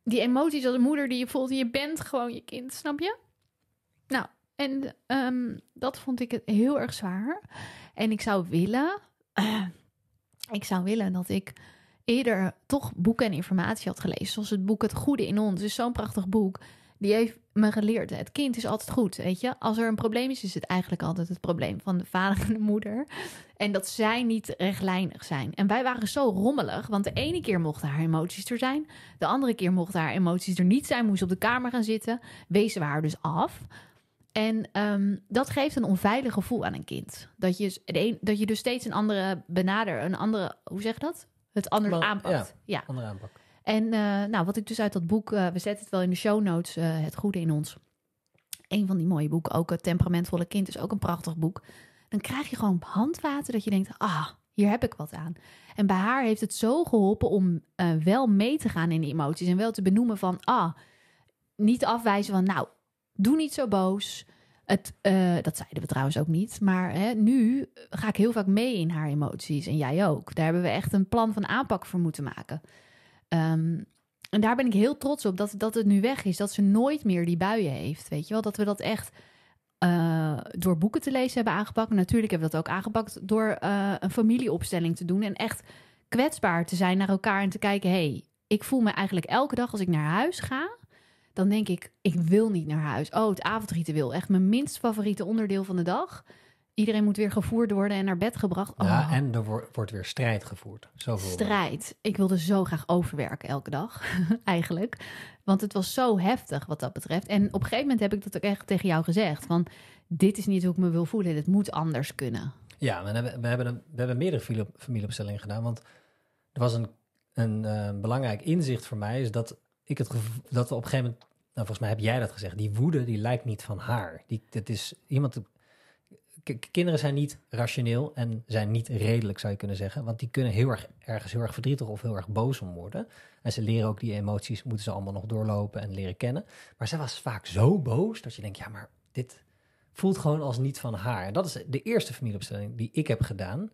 Die emoties als een moeder die je voelt... je bent gewoon je kind, snap je? Nou, en ehm, dat vond ik het heel erg zwaar. En ik zou willen... ik zou willen dat ik eerder toch boeken en informatie had gelezen. Zoals het boek Het Goede in Ons. Is zo'n prachtig boek. Die heeft me geleerd. Het kind is altijd goed, weet je. Als er een probleem is, is het eigenlijk altijd het probleem van de vader en de moeder. En dat zij niet rechtlijnig zijn. En wij waren zo rommelig, want de ene keer mochten haar emoties er zijn. De andere keer mochten haar emoties er niet zijn. Moest op de kamer gaan zitten. Wezen we haar dus af. En ehm, dat geeft een onveilig gevoel aan een kind. Dat je, een- dat je dus steeds een andere benader, een andere, hoe zeg je dat? Het anders Maar, aanpakt. Ja. Andere aanpak. En eh, nou, wat ik dus uit dat boek, eh, we zetten het wel in de show notes, eh, Het Goede in Ons. Een van die mooie boeken, ook Het Temperamentvolle Kind is ook een prachtig boek. Dan krijg je gewoon handvaten dat je denkt, ah, hier heb ik wat aan. En bij haar heeft het zo geholpen om wel mee te gaan in die emoties en wel te benoemen van, ah, niet afwijzen van, nou, doe niet zo boos. Het, dat zeiden we trouwens ook niet. Maar hè, nu ga ik heel vaak mee in haar emoties. En jij ook. Daar hebben we echt een plan van aanpak voor moeten maken. Ehm, en daar ben ik heel trots op dat, dat het nu weg is. Dat ze nooit meer die buien heeft. Weet je wel? Dat we dat echt eh, door boeken te lezen hebben aangepakt. Natuurlijk hebben we dat ook aangepakt door eh, een familieopstelling te doen. En echt kwetsbaar te zijn naar elkaar en te kijken... hey, ik voel me eigenlijk elke dag als ik naar huis ga... dan denk ik, ik wil niet naar huis. Oh, het avondritueel. Echt mijn minst favoriete onderdeel van de dag. Iedereen moet weer gevoerd worden en naar bed gebracht. Oh, Ja, en er wordt, wordt weer strijd gevoerd. Zoveel. strijd. Ik wilde zo graag overwerken elke dag, eigenlijk. Want het was zo heftig wat dat betreft. En op een gegeven moment heb ik dat ook echt tegen jou gezegd. Van, dit is niet hoe ik me wil voelen. Dit moet anders kunnen. Ja, we hebben, we hebben, een, we hebben meerdere familie- familieopstellingen gedaan. Want er was een, een eh, belangrijk inzicht voor mij. Is dat ik het dat we op een gegeven moment. Nou, volgens mij heb jij dat gezegd. Die woede die lijkt niet van haar. Die, dat is iemand. Kinderen zijn niet rationeel en zijn niet redelijk, zou je kunnen zeggen. Want die kunnen heel erg ergens heel erg verdrietig of heel erg boos om worden. En ze leren ook die emoties, moeten ze allemaal nog doorlopen en leren kennen. Maar zij was vaak zo boos dat je denkt, ja, maar dit voelt gewoon als niet van haar. En dat is de eerste familieopstelling die ik heb gedaan.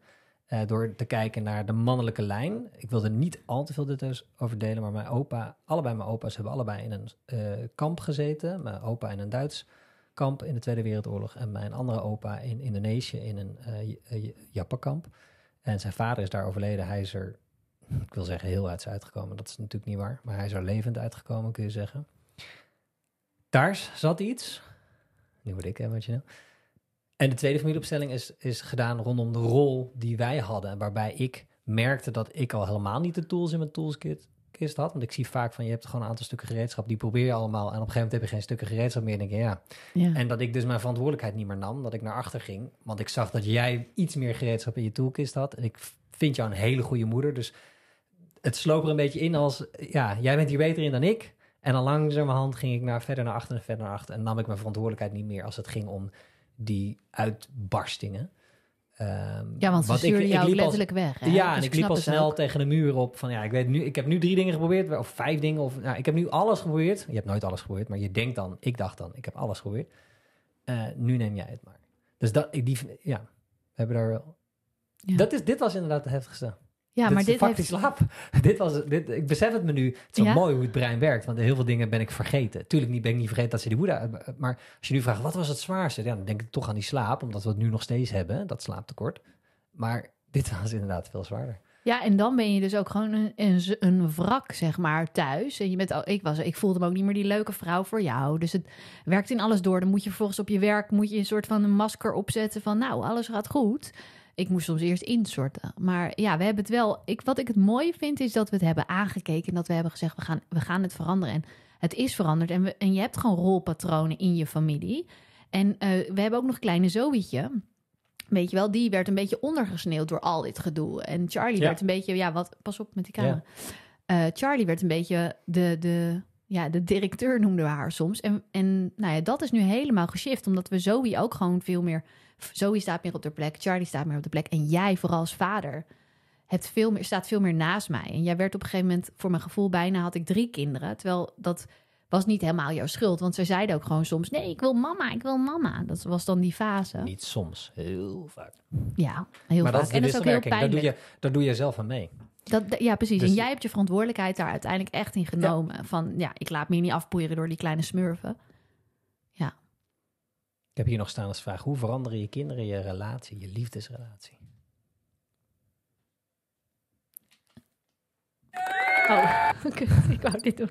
eh, door te kijken naar de mannelijke lijn. Ik wilde niet al te veel details over delen, maar mijn opa, allebei mijn opa's hebben allebei in een eh, kamp gezeten. Mijn opa in een Duits kamp in de Tweede Wereldoorlog en mijn andere opa in Indonesië in een eh, Jappenkamp. En zijn vader is daar overleden. Hij is er, ik wil zeggen, heel uit uitgekomen. Dat is natuurlijk niet waar, maar hij is er levend uitgekomen, kun je zeggen. Daar zat iets. Nu word ik emotioneel. En de tweede familieopstelling is, is gedaan rondom de rol die wij hadden. Waarbij ik merkte dat ik al helemaal niet de tools in mijn toolskit kist had. Want ik zie vaak van je hebt gewoon een aantal stukken gereedschap. Die probeer je allemaal. En op een gegeven moment heb je geen stukken gereedschap meer. En denk je ja. Ja. En dat ik dus mijn verantwoordelijkheid niet meer nam. Dat ik naar achter ging. Want ik zag dat jij iets meer gereedschap in je toolkist had. En ik vind jou een hele goede moeder. Dus het sloop er een beetje in als... Ja, jij bent hier beter in dan ik. En dan langzamerhand ging ik naar, verder naar achter en verder naar achter. En nam ik mijn verantwoordelijkheid niet meer als het ging om die uitbarstingen. Ehm, Ja, want ze ik- ik liep letterlijk weg. Hè? ja, Dus en ik liep al snel ook. tegen de muur op van ja, ik weet nu, ik heb nu drie dingen geprobeerd, of vijf dingen, of nou, ik heb nu alles geprobeerd. Je hebt nooit alles geprobeerd, maar je denkt dan, ik dacht dan, ik heb alles geprobeerd. Eh, nu neem jij het maar. Dus dat, ik die, ja, we hebben daar wel. Ja. Dat is, dit was inderdaad het heftigste. Ja, dit maar is dit die heeft... slaap. dit was, dit, ik besef het me nu. Het is Ja? mooi hoe het brein werkt, want heel veel dingen ben ik vergeten. Tuurlijk niet, ben ik niet vergeten dat ze die uit- Maar als je nu vraagt, wat was het zwaarste? Ja, dan denk ik toch aan die slaap, omdat we het nu nog steeds hebben, dat slaaptekort. Maar dit was inderdaad veel zwaarder. Ja, en dan ben je dus ook gewoon een, een, een wrak, zeg maar, thuis. En je bent, al- ik, was, ik voelde me ook niet meer die leuke vrouw voor jou. Dus het werkt in alles door. Dan moet je vervolgens op je werk moet je een soort van een masker opzetten van... nou, alles gaat goed. Ik moest soms eerst instorten. Maar ja, we hebben het wel... Ik, wat ik het mooie vind, is dat we het hebben aangekeken... en dat we hebben gezegd, we gaan, we gaan het veranderen. En het is veranderd. En, we, en je hebt gewoon rolpatronen in je familie. En eh, we hebben ook nog kleine Zoietje... Weet je wel, die werd een beetje ondergesneeuwd door al dit gedoe. En Charlie Ja. werd een beetje, ja, wat, pas op met die camera. Eh, Charlie werd een beetje de, de, ja, de directeur, noemden we haar soms. En, en nou ja, dat is nu helemaal geshift, omdat we Zoe ook gewoon veel meer. Zoe staat meer op de plek, Charlie staat meer op de plek. En jij, vooral als vader, hebt veel meer, staat veel meer naast mij. En jij werd op een gegeven moment, voor mijn gevoel, bijna had ik drie kinderen. Terwijl dat was niet helemaal jouw schuld. Want zij zeiden ook gewoon soms: nee, ik wil mama, ik wil mama. Dat was dan die fase. Niet soms, heel vaak. Ja, heel maar vaak. dat en dat is ook heel wisselwerking. Daar doe, pijnlijk. je, daar doe je zelf aan mee. Dat, ja, precies. Dus- en jij hebt je verantwoordelijkheid daar uiteindelijk echt in genomen. Van ja, ik laat me hier niet afpoeieren door die kleine smurfen. Ik heb hier nog staan als vraag: hoe veranderen je kinderen je relatie, je liefdesrelatie? Oh, ik wou dit doen.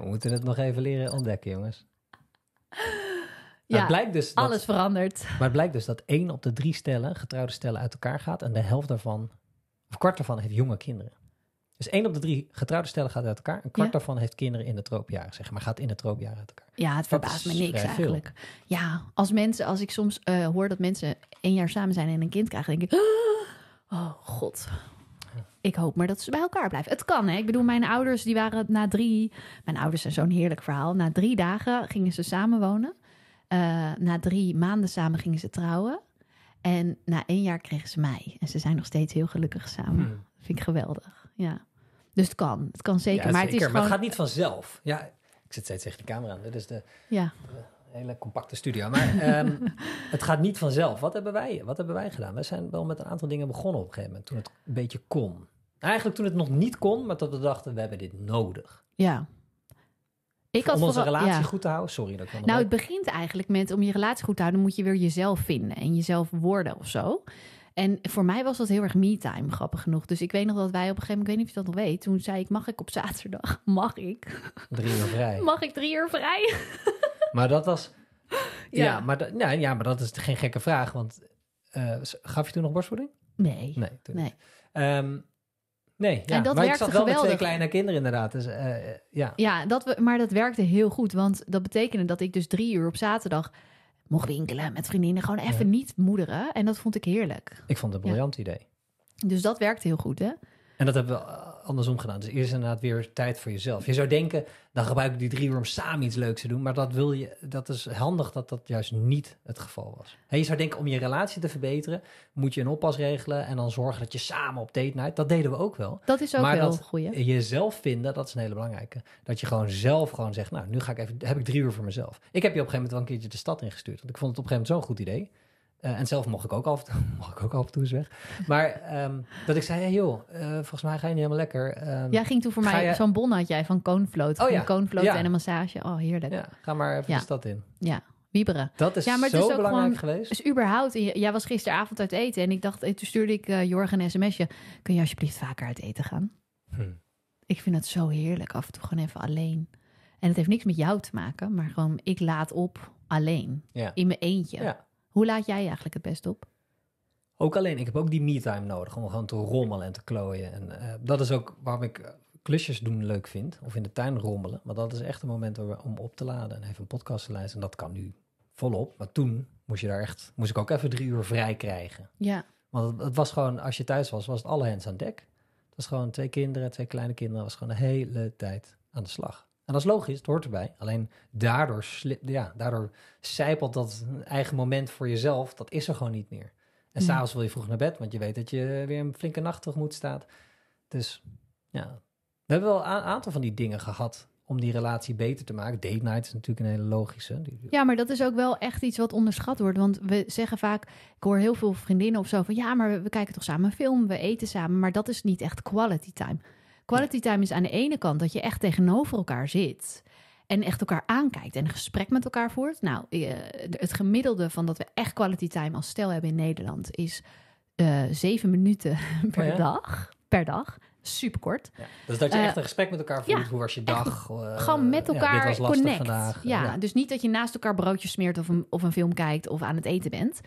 We moeten het nog even leren ontdekken, jongens. Maar Ja, het blijkt dus dat, alles verandert. Maar het blijkt dus dat één op de drie stellen, getrouwde stellen, uit elkaar gaat. En de helft daarvan, of kwart daarvan, heeft jonge kinderen. Dus één op de drie getrouwde stellen gaat uit elkaar. Een kwart Ja. daarvan heeft kinderen in de troopjaren, zeg maar. Gaat in de troopjaren uit elkaar. Ja, het verbaast me niks veel. eigenlijk. Ja, als mensen, als ik soms eh, hoor dat mensen één jaar samen zijn en een kind krijgen, denk ik, oh god. Ik hoop maar dat ze bij elkaar blijven. Het kan, hè? Ik bedoel, mijn ouders, die waren na drie... Mijn ouders zijn zo'n heerlijk verhaal. Na drie dagen gingen ze samenwonen. Eh na drie maanden samen gingen ze trouwen. En na één jaar kregen ze mij. En ze zijn nog steeds heel gelukkig samen. Hmm. Vind ik geweldig, ja. Dus het kan, het kan zeker. Ja, maar het is gewoon... Maar het gaat niet vanzelf. Ja, ik zit steeds tegen de camera aan. Dit is de Ja, hele compacte studio. Maar ehm, het gaat niet vanzelf. Wat hebben wij, wat hebben wij gedaan? Wij zijn wel met een aantal dingen begonnen op een gegeven moment. Toen het een beetje kon. Eigenlijk toen het nog niet kon, maar dat we dachten, we hebben dit nodig. ja. Ik had om onze vooral- relatie ja. goed te houden. Sorry dat ik Nou, het begint eigenlijk met om je relatie goed te houden, moet je weer jezelf vinden en jezelf worden of zo. En voor mij was dat heel erg me-time, grappig genoeg. Dus ik weet nog dat wij op een gegeven moment, ik weet niet of je dat nog weet, toen zei ik, mag ik op zaterdag, mag ik, drie uur vrij. mag ik drie uur vrij? Maar dat was. Ja, Ja. maar, dat, ja, ja, maar dat is geen gekke vraag. Want eh, gaf je toen nog borstvoeding? Nee. Nee. Toen Nee. niet. Nee, ja. En dat maar ik werkte zat wel met twee kleine kinderen inderdaad. Dus eh, ja. Ja, dat we, maar dat werkte heel goed, want dat betekende dat ik dus drie uur op zaterdag mocht winkelen met vriendinnen, gewoon even Ja. niet moederen. En dat vond ik heerlijk. Ik vond het een briljant idee. Dus dat werkte heel goed, hè? En dat hebben we eh, andersom gedaan. Dus eerst inderdaad weer tijd voor jezelf. Je zou denken, dan gebruik ik die drie uur om samen iets leuks te doen. Maar dat, wil je, dat is handig dat dat juist niet het geval was. Hè, je zou denken, om je relatie te verbeteren, moet je een oppas regelen. En dan zorgen dat je samen op date night. Dat deden we ook wel. Dat is ook Maar wel een goeie. Jezelf vinden, dat is een hele belangrijke. Dat je gewoon zelf gewoon zegt, nou, nu ga ik even, heb ik drie uur voor mezelf. Ik heb je op een gegeven moment wel een keertje de stad ingestuurd. Want ik vond het op een gegeven moment zo'n goed idee. Eh, en zelf mocht ik ook af en toe, mocht ik ook af en toe eens weg. Maar ehm, dat ik zei, hey joh, eh, volgens mij ga je niet helemaal lekker. Ehm, Jij ging toen voor mij, je- zo'n bon had jij van Koonvloot. Oh Van ja, Koonvloot ja. en een massage. Oh, heerlijk. Ja, ja, ga maar even Ja. de stad in. wieberen. Dat is Ja, maar het zo is ook belangrijk gewoon- geweest. Dus überhaupt, jij was gisteravond uit eten. En ik dacht, toen stuurde ik eh Jorgen een sms'je. Kun je alsjeblieft vaker uit eten gaan? Hm. Ik vind het zo heerlijk, af en toe gewoon even alleen. En het heeft niks met jou te maken, maar gewoon ik laat op alleen. Ja. In mijn eentje. Ja. Hoe laat jij eigenlijk het best op? Ook alleen, ik heb ook die me-time nodig om gewoon te rommelen en te klooien. En eh, dat is ook waarom ik eh, klusjes doen leuk vind. Of in de tuin rommelen. Want dat is echt een moment om op te laden en even een podcast te luisteren. En dat kan nu volop. Maar toen moest je daar echt, moest ik ook even drie uur vrij krijgen. Ja. Want het, het was gewoon, als je thuis was, was het alle hens aan dek. Het was gewoon twee kinderen, twee kleine kinderen. was gewoon de hele tijd aan de slag. En dat is logisch, het hoort erbij. Alleen daardoor, sli- ja, daardoor zijpelt dat eigen moment voor jezelf. Dat is er gewoon niet meer. En Ja. s'avonds wil je vroeg naar bed, want je weet dat je weer een flinke nacht tegemoet staat. Dus ja, we hebben wel een aantal van die dingen gehad om die relatie beter te maken. Date night is natuurlijk een hele logische. Ja, maar dat is ook wel echt iets wat onderschat wordt. Want we zeggen vaak, ik hoor heel veel vriendinnen of zo van ja, maar we, we kijken toch samen een film, we eten samen. Maar dat is niet echt quality time. Quality time is aan de ene kant dat je echt tegenover elkaar zit. En echt elkaar aankijkt en een gesprek met elkaar voert. Nou, eh, het gemiddelde van dat we echt quality time als stel hebben in Nederland is eh, zeven minuten per Oh ja? dag. Per dag. Super kort. Ja. Dus dat je Eh, echt een gesprek met elkaar voert. ja, Hoe was je dag? Gewoon met elkaar connect. vandaag. Ja, dus niet dat je naast elkaar broodjes smeert of een, of een film kijkt of aan het eten bent.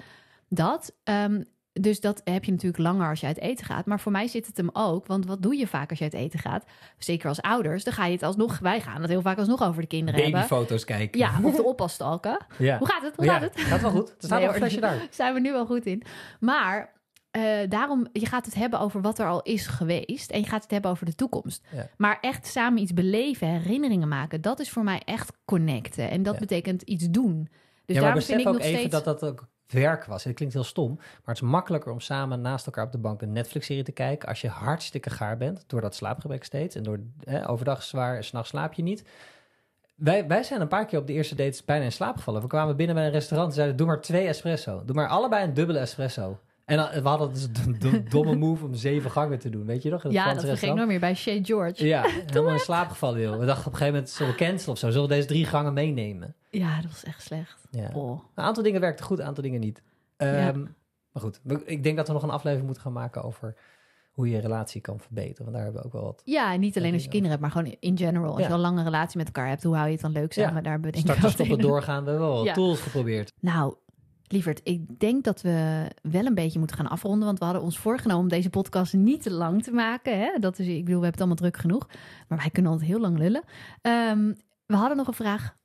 Dat. ehm, dus dat heb je natuurlijk langer als je uit eten gaat. Maar voor mij zit het hem ook. Want wat doe je vaak als je uit eten gaat? Zeker als ouders. Dan ga je het alsnog... Wij gaan het heel vaak alsnog over de kinderen hebben. Babyfoto's kijken. Ja, of de oppas stalken. ja. Hoe gaat het? Hoe Ja, gaat het? Gaat wel goed. Er staat Nee, een flesje daar. zijn we nu wel goed in. Maar eh, daarom, je gaat het hebben over wat er al is geweest. En je gaat het hebben over de toekomst. Ja. Maar echt samen iets beleven, herinneringen maken. Dat is voor mij echt connecten. En dat betekent iets doen. Dus ja, maar daarom besef vind ik ook nog even steeds... dat dat ook werk was. Het klinkt heel stom, maar het is makkelijker om samen naast elkaar op de bank een Netflix-serie te kijken als je hartstikke gaar bent door dat slaapgebrek steeds en door overdag zwaar en s'nachts slaap je niet. Wij, wij zijn een paar keer op de eerste dates bijna in slaap gevallen. We kwamen binnen bij een restaurant en zeiden: Doe maar twee espresso. Doe maar allebei een dubbele espresso. En dan, we hadden dus de, de domme move om zeven gangen te doen. Weet je nog? ja, dat vergeet ik restaurant? nog meer bij Shea George. Ja, helemaal in slaap gevallen, joh. We dachten op een gegeven moment: Zullen we cancelen of zo? Zullen we deze drie gangen meenemen? Ja, dat was echt slecht. Ja. Oh. Een aantal dingen werkten goed, een aantal dingen niet. Ehm, Ja. Maar goed, ik denk dat we nog een aflevering moeten gaan maken over hoe je je relatie kan verbeteren. Want daar hebben we ook wel wat. Ja, en niet alleen als je kinderen hebt, maar gewoon in general. Als Ja. je al een lange relatie met elkaar hebt, hoe hou je het dan leuk samen? Ja. Daar hebben we denk ik Starten, wel stoppen, doorgaan. We hebben wel wat Ja. tools geprobeerd. Nou, lieverd, ik denk dat we wel een beetje moeten gaan afronden. Want we hadden ons voorgenomen om deze podcast niet te lang te maken. Hè? Dat is, ik bedoel, we hebben het allemaal druk genoeg. Maar wij kunnen altijd heel lang lullen. Ehm, we hadden nog een vraag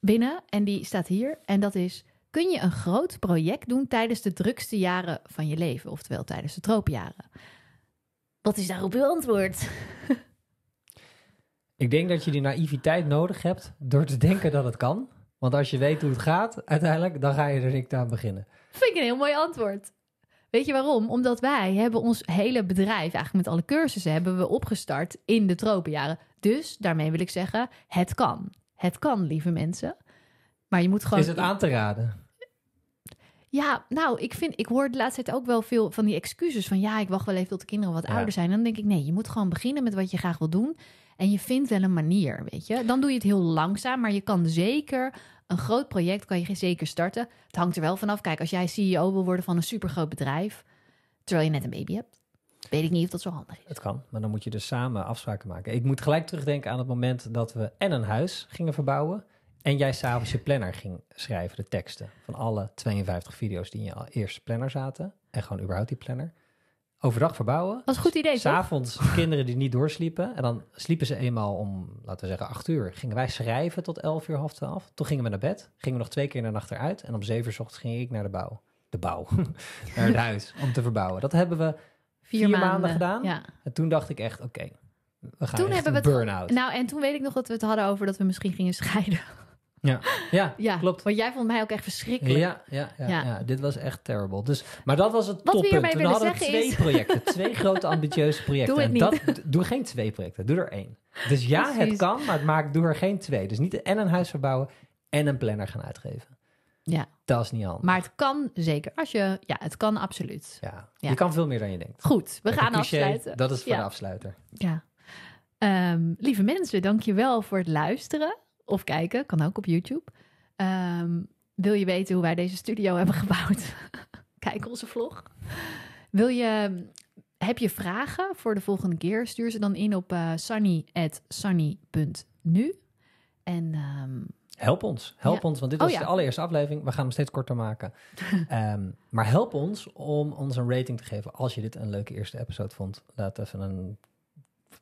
binnen en die staat hier. En dat is, kun je een groot project doen tijdens de drukste jaren van je leven? Oftewel tijdens de tropenjaren. Wat is daarop uw antwoord? Ik denk dat je die naïviteit nodig hebt door te denken dat het kan. Want als je weet hoe het gaat, uiteindelijk, dan ga je er niet aan beginnen. Vind ik een heel mooi antwoord. Weet je waarom? Omdat wij hebben ons hele bedrijf, eigenlijk met alle cursussen, hebben we opgestart in de tropenjaren. Dus daarmee wil ik zeggen, het kan. Het kan, lieve mensen. Maar je moet gewoon. Is het aan te raden? Ja, nou, ik vind, ik hoor de laatste tijd ook wel veel van die excuses van ja, ik wacht wel even tot de kinderen wat Ja. ouder zijn. En dan denk ik, nee, je moet gewoon beginnen met wat je graag wil doen. En je vindt wel een manier, weet je. Dan doe je het heel langzaam, maar je kan zeker een groot project kan je zeker starten. Het hangt er wel vanaf. Kijk, als jij CEO wil worden van een supergroot bedrijf, terwijl je net een baby hebt, weet ik niet of dat zo handig is. Het kan, maar dan moet je dus samen afspraken maken. Ik moet gelijk terugdenken aan het moment dat we en een huis gingen verbouwen. En jij s'avonds je planner ging schrijven, de teksten van alle 52 video's die in je eerste planner zaten. En gewoon überhaupt die planner. Overdag verbouwen. Was een goed idee? S'avonds kinderen die niet doorsliepen. En dan sliepen ze eenmaal om, laten we zeggen, 8 uur. Gingen wij schrijven tot 11 uur, half 12. Toen gingen we naar bed. Gingen we nog twee keer naar nacht eruit. En om 7 uur 's ochtends ging ik naar de bouw. De bouw. naar het huis om te verbouwen. Dat hebben we vier, maanden, gedaan. Ja. En toen dacht ik echt, oké, we gaan Toen hebben we burn-out. Nou, en toen weet ik nog dat we het hadden over dat we misschien gingen scheiden. Ja, ja, Ja, klopt. Want jij vond mij ook echt verschrikkelijk. Ja, ja, ja, Ja. ja. dit was echt terrible. Dus, maar dat was het Wat we toppunt. hadden we zeggen twee is- projecten. Twee grote ambitieuze projecten. Doe het En niet. Dat, doe geen twee projecten, doe er één. Dus ja, het kan, maar het maakt, doe er geen twee. Dus niet en een huis verbouwen en een planner gaan uitgeven. Ja. Dat is niet handig. Maar het kan zeker. Als je, ja, het kan absoluut. ja, Ja. je kan veel meer dan je denkt. Goed, we Met gaan cliché, afsluiten. Dat is voor de afsluiter. Ja. Ehm, lieve mensen, dankjewel voor het luisteren. Of kijken, kan ook op YouTube. Ehm, wil je weten hoe wij deze studio hebben gebouwd? Kijk onze vlog. Wil je, heb je vragen voor de volgende keer? Stuur ze dan in op uh, sunny.sunny.nu. En ehm, Help ons, help Ja. ons, want dit Oh, was ja. de allereerste aflevering. We gaan hem steeds korter maken. Ehm, maar help ons om ons een rating te geven als je dit een leuke eerste episode vond. Laat even een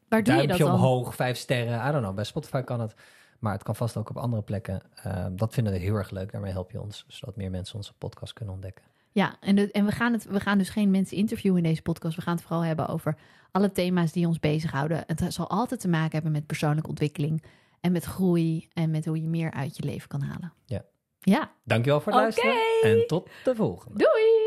waar doe je dat duimpje dan? omhoog, vijf sterren. I don't know, bij Spotify kan het. Maar het kan vast ook op andere plekken. Ehm, dat vinden we heel erg leuk. Daarmee help je ons, zodat meer mensen onze podcast kunnen ontdekken. Ja, en, de, en we, gaan het, we gaan dus geen mensen interviewen in deze podcast. We gaan het vooral hebben over alle thema's die ons bezighouden. Het zal altijd te maken hebben met persoonlijke ontwikkeling en met groei en met hoe je meer uit je leven kan halen. Ja. Ja, Dankjewel voor het luisteren en tot de volgende. doei!